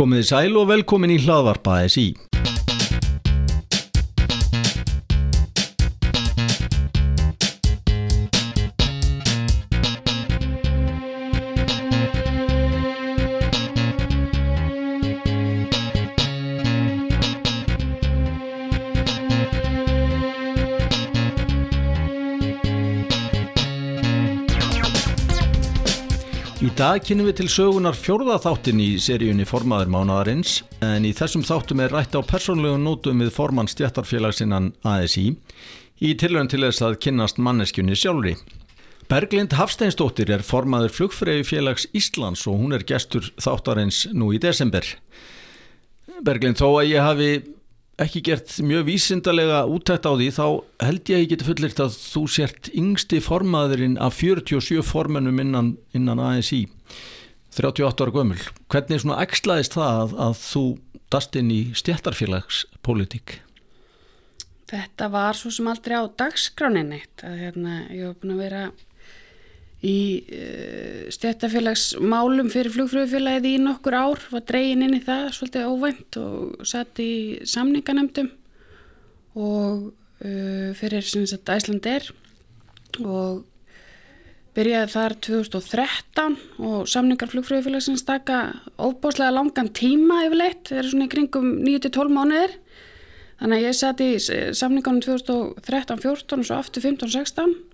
Komiði sæl og velkomin í hlaðvarpa SI. Í dag kynum við til sögunar fjórðaþáttin í seríunni Formaður mánadarins en í þessum þáttum er rætt á persónlegum nótum við formann stjættarfélagsinnan ASI í tilhörn til þess að kynnast manneskjunni sjálfri. Berglind Hafsteinsdóttir er formaður flugfreyju félags Íslands og hún er gestur þáttarins nú í desember. Berglind, þó að ég hafi ekki gert mjög vísindalega útætt á því þá held ég að ég geti fullirt að þú sért yngsti formaðurinn af 47 formennum innan, innan ASI 38 ára gömul. Hvernig svona ekslaðist það að, að þú dast inn í stjættarfélagspolitík Þetta var svo sem aldrei á dagskránin eitt að hérna, ég hef búin að vera í uh, stjættafélagsmálum fyrir flugfröðufélagið í nokkur ár, var dregin inn í það svolítið óvænt og satt í samninganemdum og uh, fyrir sagt, Æsland er og byrjaði þar 2013 og samningar flugfröðufélagsins taka óbáslega langan tíma yfirleitt, það er svona í kringum 9-12 mánuðir. Þannig að ég satt í samninganum 2013-14 og svo aftur 15-16 Uh,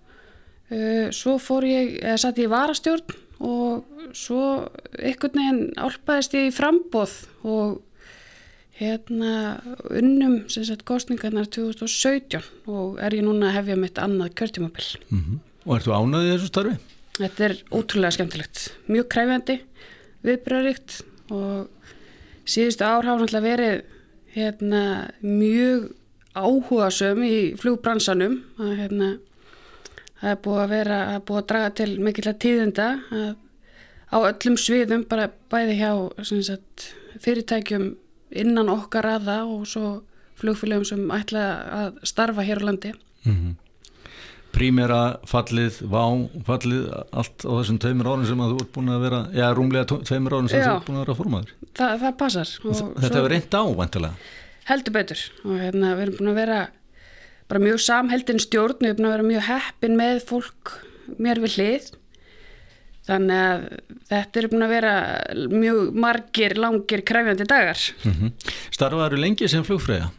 svo fór ég, eða satt ég í varastjórn og svo einhvern veginn álpaðist ég í frambóð og hérna unnum kostningarnar 2017 og er ég núna að hefja mitt annað kjörtímabill. Mm -hmm. Og ertu ánaðið þessu starfi? Þetta er ótrúlega skemmtilegt, mjög kræfjandi, viðbröðrikt og síðustu ár hafa náttúrulega verið hérna mjög áhugasöm í flugbransanum að hérna það er búið að vera, að búið að draga til mikill að tíðenda að á öllum sviðum, bara bæði hjá sagt, fyrirtækjum innan okkar aða og svo flugfélagum sem ætla að starfa hér á landi. Mm -hmm. Prímera fallið, vá fallið, allt á þessum tveimur árin sem að þú ert búin að vera, já, rúmlega tveimur árin sem já, þú ert búin að vera formadur Þa, Það passar Þetta hefur reynd á, vantilega Heldur betur. Og hérna, við erum búin að vera bara mjög samheldin stjórn við erum búin að vera mjög heppin með fólk mér við hlið þannig að þetta er búin að vera mjög margir, langir, kræfjandi dagar mm -hmm. Starfaður lengi sem flugfræða?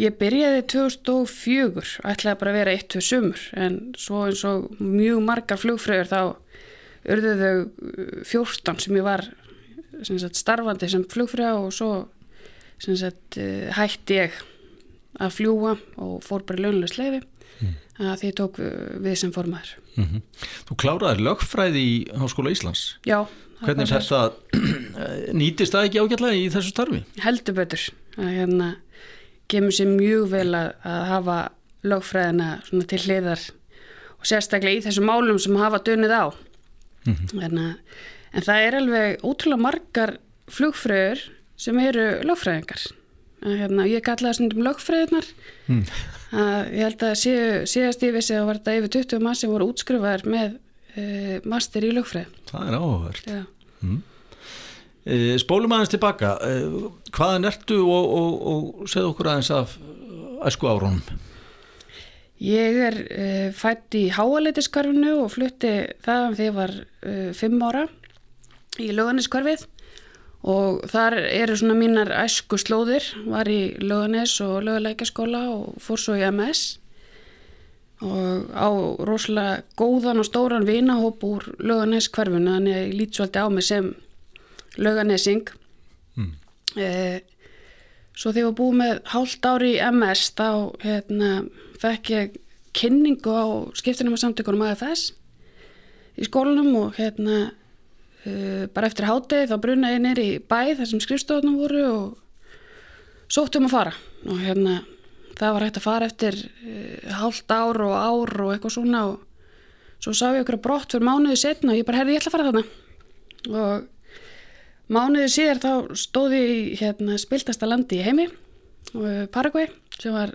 Ég byrjaði 2004 ætlaði bara að vera 1-2 sumur en svo eins og mjög margar flugfræður þá urðu þau 14 sem ég var sem sagt, starfandi sem flugfræða og svo sem sagt, hætti ég að fljúa og fór bara lögulega sleifi mm. að því tók við sem formaður mm -hmm. Þú kláraði lögfræði í Háskóla Íslands Já Hvernig er þetta nýtist það ekki ágætlega í þessu starfi? Heldur betur hérna kemur sér mjög vel að, að hafa lögfræðina til hliðar og sérstaklega í þessu málum sem hafa dönið á mm -hmm. hérna, en það er alveg ótrúlega margar flugfröður sem eru lögfræðingar hérna, ég kallaði stundum lögfræðinar mm. ég held að séu, séast ég vissi að var þetta yfir 20 mann sem voru útskrufaðar með e, master í lögfræð Það er áhugavert. Mm. e, Spólum aðeins tilbaka. E, hvaðan ertu og, og, og segð okkur aðeins af æsku árunum Ég er e, fætt í háaleitiskarfinu og flutti það þegar ég var e, fimm ára í löganiskvarfið og þar eru svona mínar æsku slóðir, var í löganes og löguleikaskóla og fór svo í MS og á rosalega góðan og stóran vinahóp úr löganes hverfuna þannig að ég lít svolítið á mig sem löganesing mm. eh, svo þegar ég var búið með hálft ári í MS þá hérna, fekk ég kynningu á skiptinum og samtökunum AFS í skólanum og hérna bara eftir hátegi þá brunna ég neyri í bæ þar sem skrifstofunum voru og sóttum að fara. Og hérna það var hægt að fara eftir uh, hálft ár og ár og eitthvað svona og svo sá ég okkur brott fyrir mánuði setna og ég bara herði ég ætla að fara þarna. Og mánuði síðar þá stóði ég hérna spiltasta landi í heimi uh, Paraguay sem var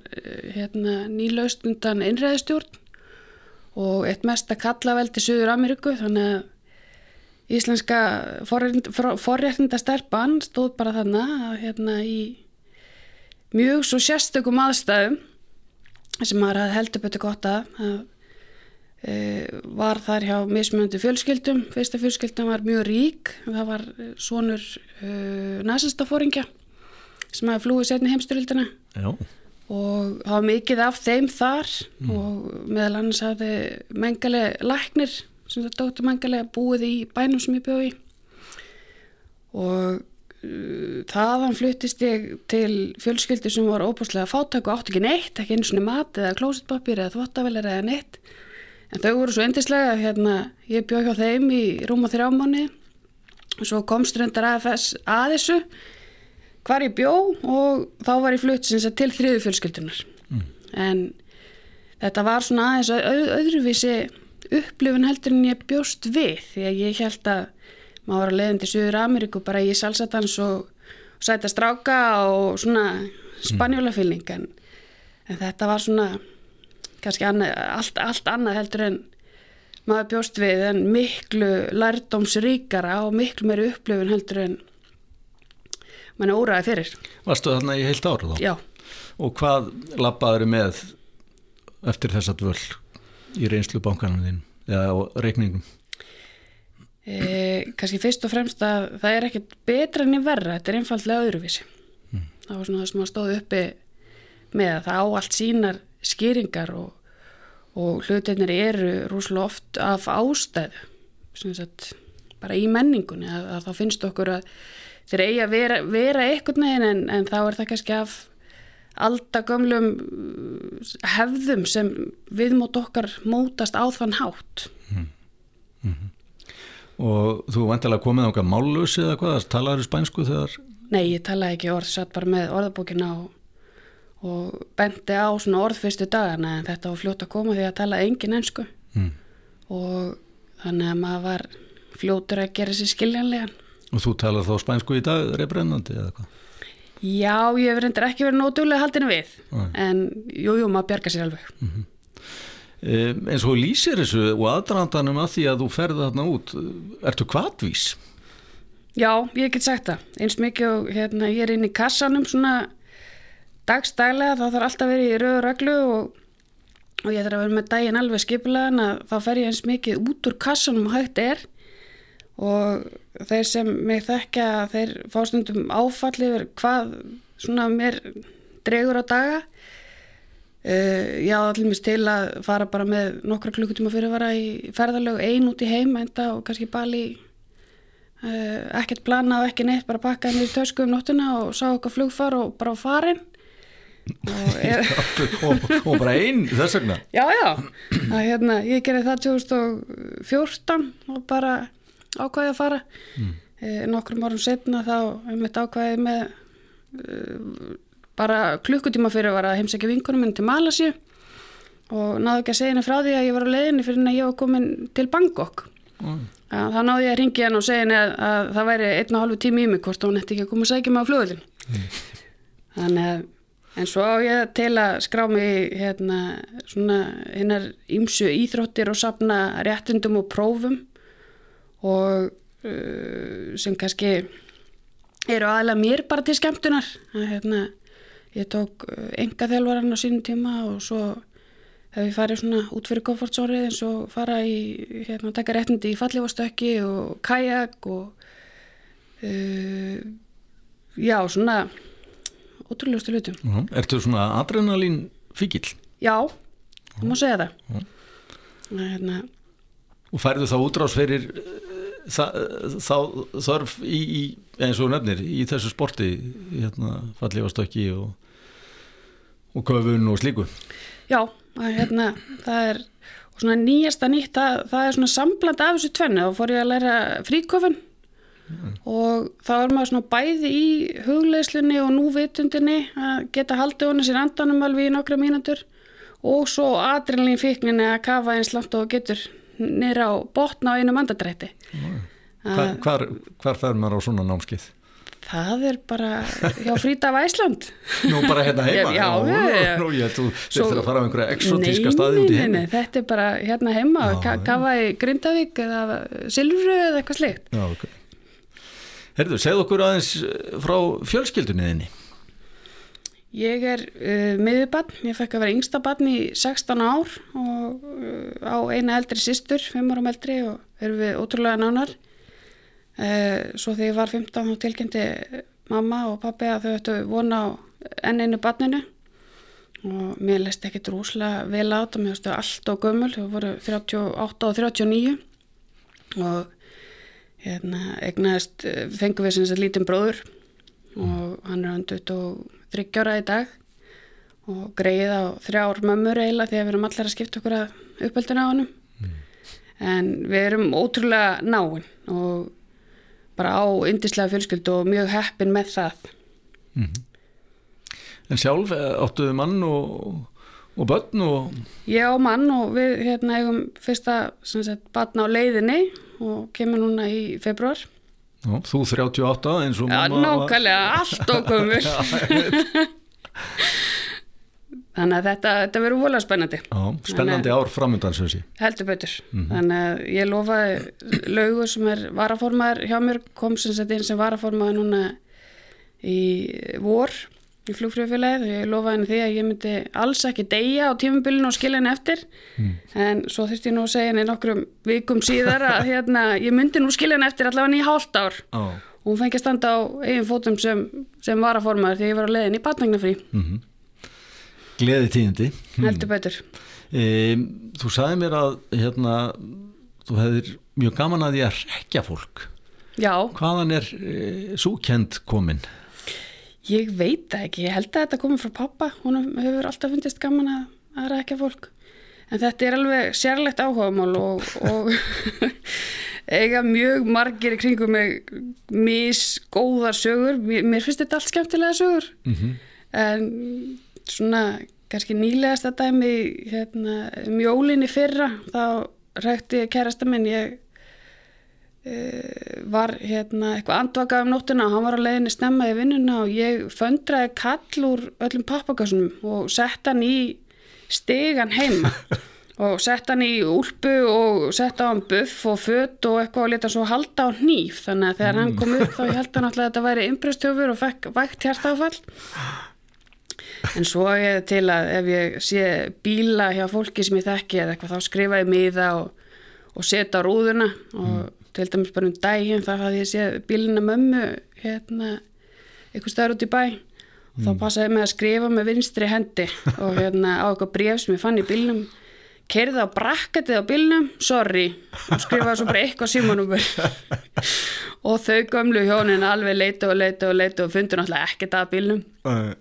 hérna nýlaust undan innræðistjórn og eitt mest að kalla vel til Suður Ameríku þannig að íslenska forréttinda stelpan stóð bara þarna hérna í mjög svo sérstökum aðstæðum sem maður hafði heldur betur gott að e, var þar hjá mismöndu fjölskyldum. Fyrsta fjölskyldum var mjög rík. Það var svonur e, næsistafóringja sem hafði flúið setni heimstyrildina og það var mikið af þeim þar mm. og meðal annars hafði mengalega læknir sem það dóttur mengalega búið í bænum sem ég bjóði og uh, þaðan fluttist ég til fjölskyldi sem var óbúslega fátæk og átt ekki neitt, ekki eins og mat eða klósitpapir eða þvottavelir eða neitt. En þau voru svo endislega hérna, ég bjóð hjá þeim í rúma þrjámanni og svo komst reyndar AFS að þessu hvar ég bjó og þá var ég flutt til þriðu fjölskyldunar mm. en þetta var svona aðeins öð, öðruvísi upplifun heldur en ég bjóst við því að ég held að maður var að leiðin til Suður Ameríku bara í salsatans og, og sæta stráka og svona spanjólafylning en, en þetta var svona kannski annað, allt, allt annað heldur en maður bjóst við en miklu lærdómsríkara og miklu meiri upplifun heldur en mann er óraði fyrir. Varstu þarna í heilt ára þá? Já. Og hvað lappaður með eftir þess að völd í reynslu bankanum þín eða reikningum? E, kannski fyrst og fremst að það er ekkert betra en í verra, þetta er einfallega öðruvísi. Mm. Það var svona það sem að stóðu uppi með að það á allt sínar skýringar og, og hlutinir eru rúslega oft af ástæðu, sagt, bara í menningunni að, að þá finnst okkur að þeir eigi að vera, vera eitthvað neginn en, en þá er það kannski af aldagömlum uh, hefðum sem við mót okkar mótast á þann hátt mm. Mm -hmm. Og þú vantilega komið á okkar mállösi eða hvað, talaður spænsku þegar? Nei, ég talaði ekki orð, satt bara með orðabókina og, og bendi á svona orð fyrstu dagana en þetta var fljótt að koma því að talaði engin ennsku mm. og þannig að maður var fljótur að gera sér skiljanlegan Og þú talar þá spænsku í dag, reybrennandi eða hvað? Já, ég hef reyndir ekki verið nótulega haldinu við, Æ. en jújú, jú, maður bjarga sér alveg. Mm -hmm. e, en svo lýsir þessu og aðdrandanum að því að þú ferði þarna út, ertu kvartvís? Já, ég get sagt það. Eins mikið og hérna, ég er inn í kassanum svona dagstælega, þá þarf alltaf verið í rauður reglu og, og ég þarf að vera með daginn alveg skipilegan að þá fer ég eins mikið út úr kassanum hægt er og þeir sem mig þekkja þeir fástundum áfalli yfir hvað svona mér dregur á daga. Uh, já allir til að fara bara með nokkra klukkutíma fyrir að vara í ferðarlegu ein út í heim enda og kannski bali. Uh, ekkert plana og ekki neitt bara pakka henni í tösku um nóttuna og sá okkar flugfar og bara á farin og, er... og, og bara einn þess vegna. Já já. Að, hérna, ég gerði það 2014 og bara ákvæði að fara mm. e, nokkrum árum setna þá hefum við ákvæði með e, bara klukkutíma fyrir að heimsækja vinkunum minn til Malasju og náðu ekki að segja henni frá því að ég var á leiðinni fyrir að ég var komin til Bangkok mm. þá náðu ég að ringja henni og segja henni að, að það væri einn og halvu tími í mig hvort hún ætti ekki að koma og segja mig á flugulin mm. þannig að en svo á ég til að skrá mig hérna svona hinnar ímsu íþróttir og sapna réttundum og prófum og uh, sem kannski eru aðalega mér bara til skemmtunar að, hérna, ég tók enga uh, þjálfvaran á sínum tíma og svo hef ég farið svona út fyrir komfortsórið eins og fara í hérna, taka réttindi í fallífastökki og kajak og uh, já, svona ótrúlegustu lutum uh -huh. Ertu svona adrenalín fíkil? Já, þú má segja það uh -huh. hérna, Og færðu þá útrás fyrir þá þarf í, í, eins og nefnir í þessu sporti hérna, fallífastökki og, og köfun og slíku Já, hérna, það er og svona nýjasta nýtt, það, það er svona sambland af þessu tvennu og fór ég að læra fríköfun mm. og þá er maður svona bæði í hugleislunni og núvitundinni að geta haldið honu sér andanum alveg í nokkra mínatur og svo adrenalín fíkninni að kafa eins langt og getur nýra á botna á einu mandadrætti hvar, hvar, hvar fer maður á svona námskið? Það er bara hjá Frítaf Æsland. Nú bara hérna heima? Já, já, já. Nú, ég Svo- þurftir að fara á einhverja exotíska Nei, staði út í nei, heimi. nei, þetta er bara hérna heima, kafa í Grindavík eða Silfru eða eitthvað slikt. Já, ok. Herðu, segð okkur aðeins eh, frá fjölskyldunni þinni. Ég er uh, miðjubann, ég fekk að vera yngsta bann í 16 ár og uh, á eina eldri systur, 5 árum eldri og erum við ótrúlega nánar. Uh, svo þegar ég var 15 þá tilkynnti mamma og pappi að þau ættu vona á enn einu banninu og mér leist ekki drúslega vel á þetta, mér þau allt og gömul, þau voru 38 og 39 og hérna, egnaðist, eh, fengum við sem þess að lítinn bróður. Og hann er hann 23 ára í dag og greið á þrjár mömmur eiginlega því að við erum allir að skipta okkur að uppeldina á honum. En við erum ótrúlega náin og bara á yndislega fjölskyldu og mjög heppin með það. En sjálf eh, áttuðu mann og, og börn og... ég á mann og við hérna eigum fyrsta sagt batna á leiðinni og kemur núna í februar Já, þú 38 eins og Já, mamma var. nákvæmlega, allt Já, ég veit. þannig að þetta, þetta verður vola spennandi. Já, spennandi ár framöndan heldur betur. Þannig að ég lofaði laugu sem er varaformaður hjá mér kom sem sett inn sem varaformaður núna í vor í flugfröðfélagið og ég lofaði henni því að ég myndi alls ekki deyja á tímabilinu og skilja henni eftir. En svo þurfti ég nú að segja henni nokkrum vikum síðar að hérna, ég myndi nú skilja henni eftir allavega í hálft ár. Já, og hún fengi að standa á eigin fótum sem, sem varaformaður því ég var á leiðin í batnagnafrí gleði tíðindi. heldur betur. E, þú sagði mér að hérna, þú hefðir mjög gaman að því að rekja fólk. Já, Hvaðan er e, súkend komin? Ég veit það ekki, ég held að þetta komið frá pappa, hún hefur alltaf fundist gaman að, að rækja fólk. En þetta er alveg sérlegt áhugamál og, og eiga mjög margir í kringum mig misgóðar sögur. Mér, mér finnst þetta allt skemmtilega sögur. Mm En svona kannski nýlegasta dæmi hérna, um jólinni fyrra þá rækti kærasta minn, ég var hérna eitthvað andvaka um nóttina hann var á leiðinni snemma í vinnuna og ég föndraði kall úr öllum pappakassunum og sett hann í stegan heima og sett hann í úlpu og sett á hann buff og fött og eitthvað og leta svo halda á hníf. Þannig að þegar hann kom upp þá ég held hann alltaf að þetta væri imprestjófur og fekk vægt hjartáfall en svo er ég til að ef ég sé bíla hjá fólki sem ég þekki eða eitthvað þá skrifa ég miða og, og setja á rúðuna og til dæmis bara um daginn þá hafði ég séð bílina mömmu hérna eitthvað stöður út í bæ. Og þá passaði með að skrifa með vinstri hendi og hérna á eitthvað bref sem ég fann í bílnum. Kerði á brakkatið á bílnum sorry og skrifaði svo bara eitthvað símanúmer. Og þau gömlu hjónin alveg leita og leita og leita og fundur náttúrulega ekkert að bílnum. Að,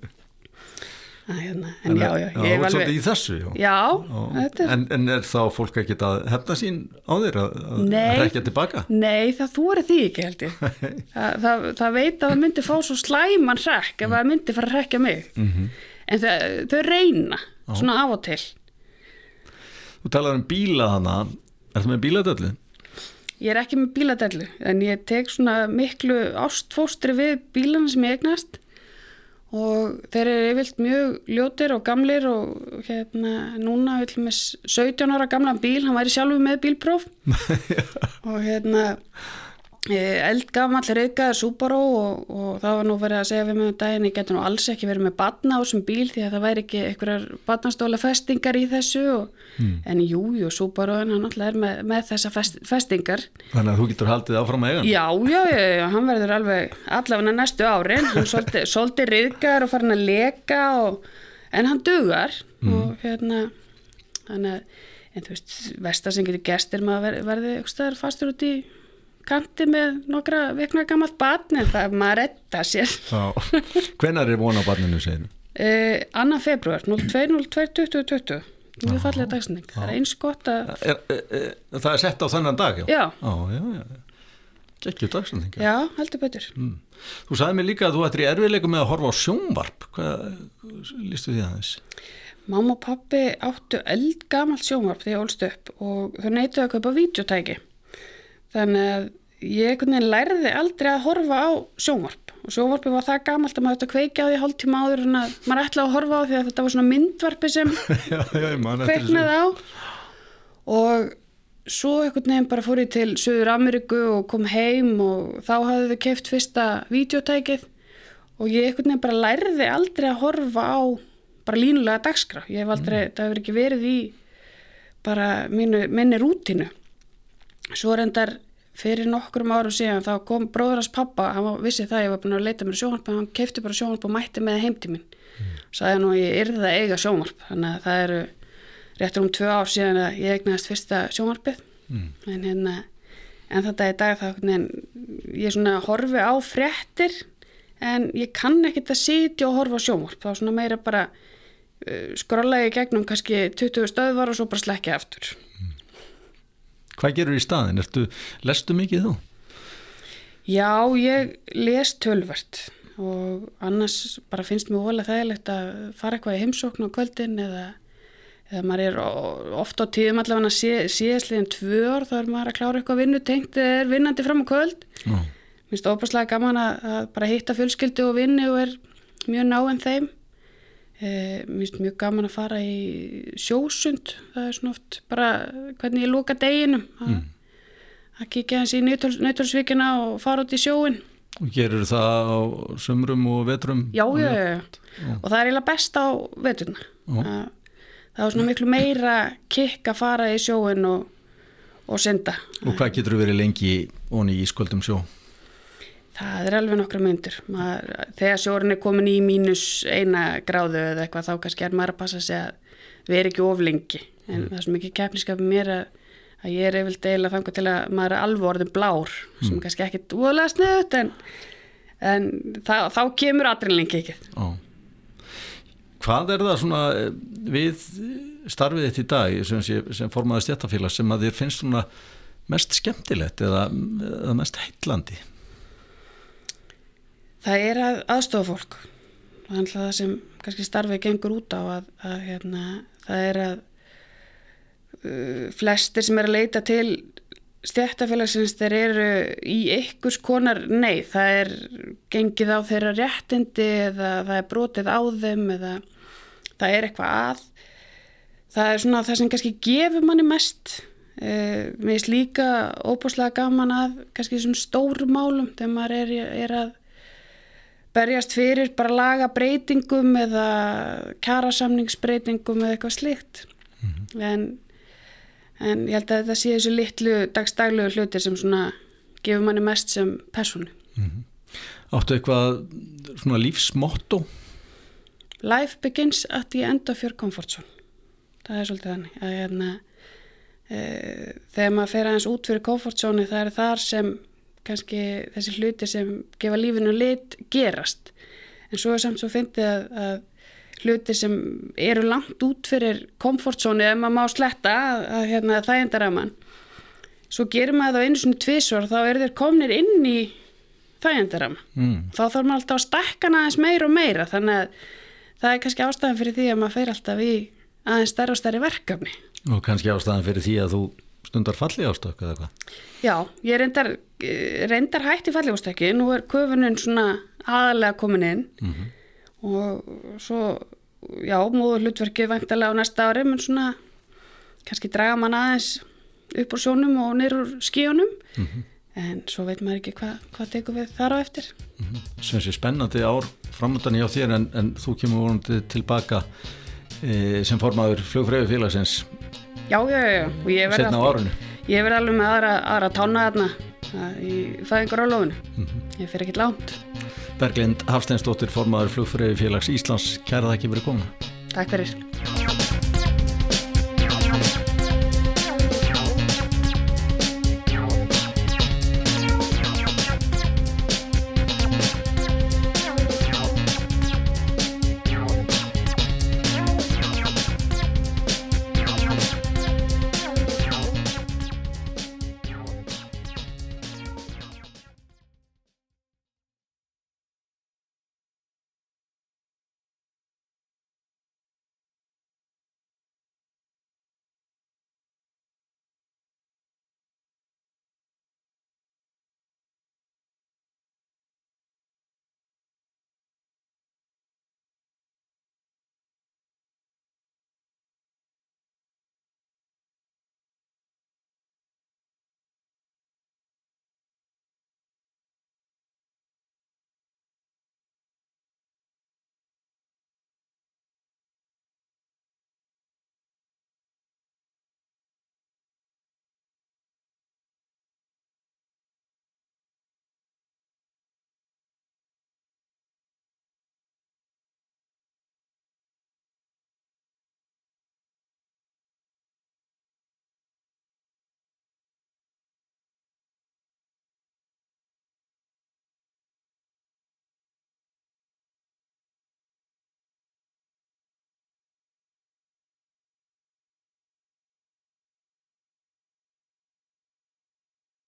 hérna, en já, já, ég hef alveg í þessu já. já, er En, en er þá fólk ekkit að hefna sín á þér að, að rekja tilbaka? Nei, það er því ekki held ég. það, það, það veit að það myndi fá svo slæman hrekk ef það myndi fara að hrekja mig. Mhm. En það, þau reyna, svona af og til. Þú talar um bíla hana, ertu með bíladöllu? Ég er ekki með bíladellu, en ég tek svona miklu ástfóstri við bílana sem ég eignast og þeir eru yfirlt mjög ljótir og gamlir og hérna núna vil með 17 ára gamlan bíl, hann væri sjálfur með bílpróf. Og hérna eldgamall reykaður Subaru og, og það var nú verið að segja við mig um daginn ég getur nú alls ekki verið með batna á þessum bíl því að það væri ekki einhverjar batnastóla festingar í þessu og, en jú, jú, Subaru hann náttúrulega er með, með þessa fest, festingar. Þannig að þú getur haldið áfram að eiga hann? já, já, já, já, hann verður alveg allavega næstu árin, hann svolítið, svolítið riðgar og farin að leka og, en hann dugar og hérna þannig að, en þú veist, vestar sem getur gestir maður verði, verði fastur út í kanti með nokkra vekna gammalt batn en það maður retta sér Já. Hvenær er von á barninu, segir þú? uh, annan februar 02.02.2020 mjög fallega dagsning, það er eins gott að Er, er, er, það er sett á þennan dag, já? Já. Já, já, já. Gekkju dagsending. já, heldur betur Mm. Þú sagði mér líka að þú ættir í erfiðleikum með að horfa á sjónvarp. Hvað lístu því aðeins? Mamma og pappi áttu eldgamalt sjónvarp þegar ég ólst upp og þau neituðu að kaupa vídeotæki. Þannig að ég lærði aldrei að horfa á sjónvarp. Og sjónvarpi var það gamalt að maður ætti að kveika á því hálf tíma áður en að maður ætlaði að horfa á því að þetta var svona myndvarpi sem já, já, kveiknaði á. Og svo einhvern veginn bara fór ég til Suður Ameríku og kom heim og þá hafði þau keft fyrsta videotækið og ég einhvern veginn bara lærði aldrei að horfa á bara línulega dagskrá. Ég hef aldrei, það hefur ekki verið í bara mínu, minni rútinu. Svo reyndar fyrir nokkrum árum síðan þá kom bróður hans pappa, hann vissi það, ég var búin að leita mér sjónvarp, hann kefti bara sjónvarp og mætti með heim til minn. Mm. Sæði nú ég yrði að eiga sjónvarp, þannig að það eru réttur um tvö ár síðan að ég egnaðist fyrsta sjónvarpið mm. en hérna en þetta er dag það ég svona horfi á fréttir en ég kann ekkert að sitja og horfa á sjónvarp þá svona meira bara uh, skrolla ég gegnum kannski 20 stöðvar og svo bara slekja aftur mm. Hvað gerur í staðin? Ertu, lestu mikið þú? Já, ég les tölvert og annars bara finnst mér volið þægilegt að fara eitthvað í heimsókn á kvöldin eða þegar maður er ofta á tíðum allavega sé, síðastliðin tvö ár þá er maður að klára eitthvað vinnu tengt eða er vinnandi fram á kvöld mér finnst óbúslega gaman að, að bara hitta fjölskyldu og vinni og er mjög náinn þeim mér finnst mjög gaman að fara í sjósund það er svona oft bara hvernig ég lúka deginum að, mm. að kíkja hans í nöytólsvíkina og fara út í sjóin Og gerur það á sömrum og vetrum? Já, já, já, og það er eiginlega best á veturna að það var svona miklu meira kikk að fara í sjóin og, og synda. Og hvað getur verið lengi onni í sköldum sjó? Það er alveg nokkra myndur. Þegar sjórin er komin í mínus eina gráðu eða eitthvað þá kannski er maður að passa sig að vera ekki of lengi. En mm. það er svo mikið keppniskapið mér að, að ég er efilt eiginlega þangar til að maður er alveg orðin blár mm. sem kannski ekkit úðlega snuðt en, en það, þá kemur aðrinlengi ekki. Ó. Hvað er það svona eh, við starfið þetta í dag sem, sem formaði stjættafélag sem að þér finnst svona mest skemmtilegt eða, eða mest heitlandi? Það er að aðstofa fólk. Það er það sem kannski starfið gengur út á að, að hérna, það er að uh, flestir sem er að leita til stjættafélagsins þeir eru í ykkurs konar nei, það er gengið á þeirra réttindi eða það er brotið á þeim eða það er eitthvað að. Það er svona það sem kannski gefur manni mest. Eh, mér finnst líka óbúslega gaman að kannski þessum stóru málum þegar maður er, er að berjast fyrir bara laga breytingum eða kjarasamningsbreytingum eða eitthvað slikt mm -hmm. en, en ég held að þetta sé þessu litlu dagstaglu hlutir sem svona gefur manni mest sem personu mm -hmm. Áttu eitthvað svona lífsmotto? life begins at the end of your comfort zone það er svolítið þannig að hérna, e, þegar maður fer aðeins út fyrir comfort zone það er þar sem kannski þessi hluti sem gefa lífinu lit gerast en svo er samt svo fyndið að, að hluti sem eru langt út fyrir comfort zone ef maður má sletta að, að hérna, það endar að mann svo gerir maður það einu svona tvísor þá er þeir komnir inn í það endar að mann mm. þá þarf maður alltaf að stekka aðeins meira og meira þannig að það er kannski ástæðan fyrir því að maður fer alltaf í aðeins stærra og stærri verkefni. Og kannski ástæðan fyrir því að þú stundar falli ástökk eða hvað? Já, ég reyndar, reyndar hætti falli ástökki, nú er köfunum svona aðalega komin inn mm -hmm. og svo, já, múður hlutverkið vantilega á næsta ári, menn svona kannski draga mann aðeins upp úr sjónum og neyru skíunum mm -hmm. en svo veit maður ekki hvað hva tekum við þar á eftir. Mm -hmm. Svensi, spennandi ár framöndan hjá þér en, en þú kemur vonandi tilbaka e, sem formaður flugfræðu félagsins Já, já, já, og ég verði verði alveg með aðra, aðra tána þarna í fæðingar á lofinu mm -hmm. ég fyrir ekkit lánt Berglind Hafsteinsdóttir, formaður flugfræðu félags Íslands, kæra það ekki verið koma Takk fyrir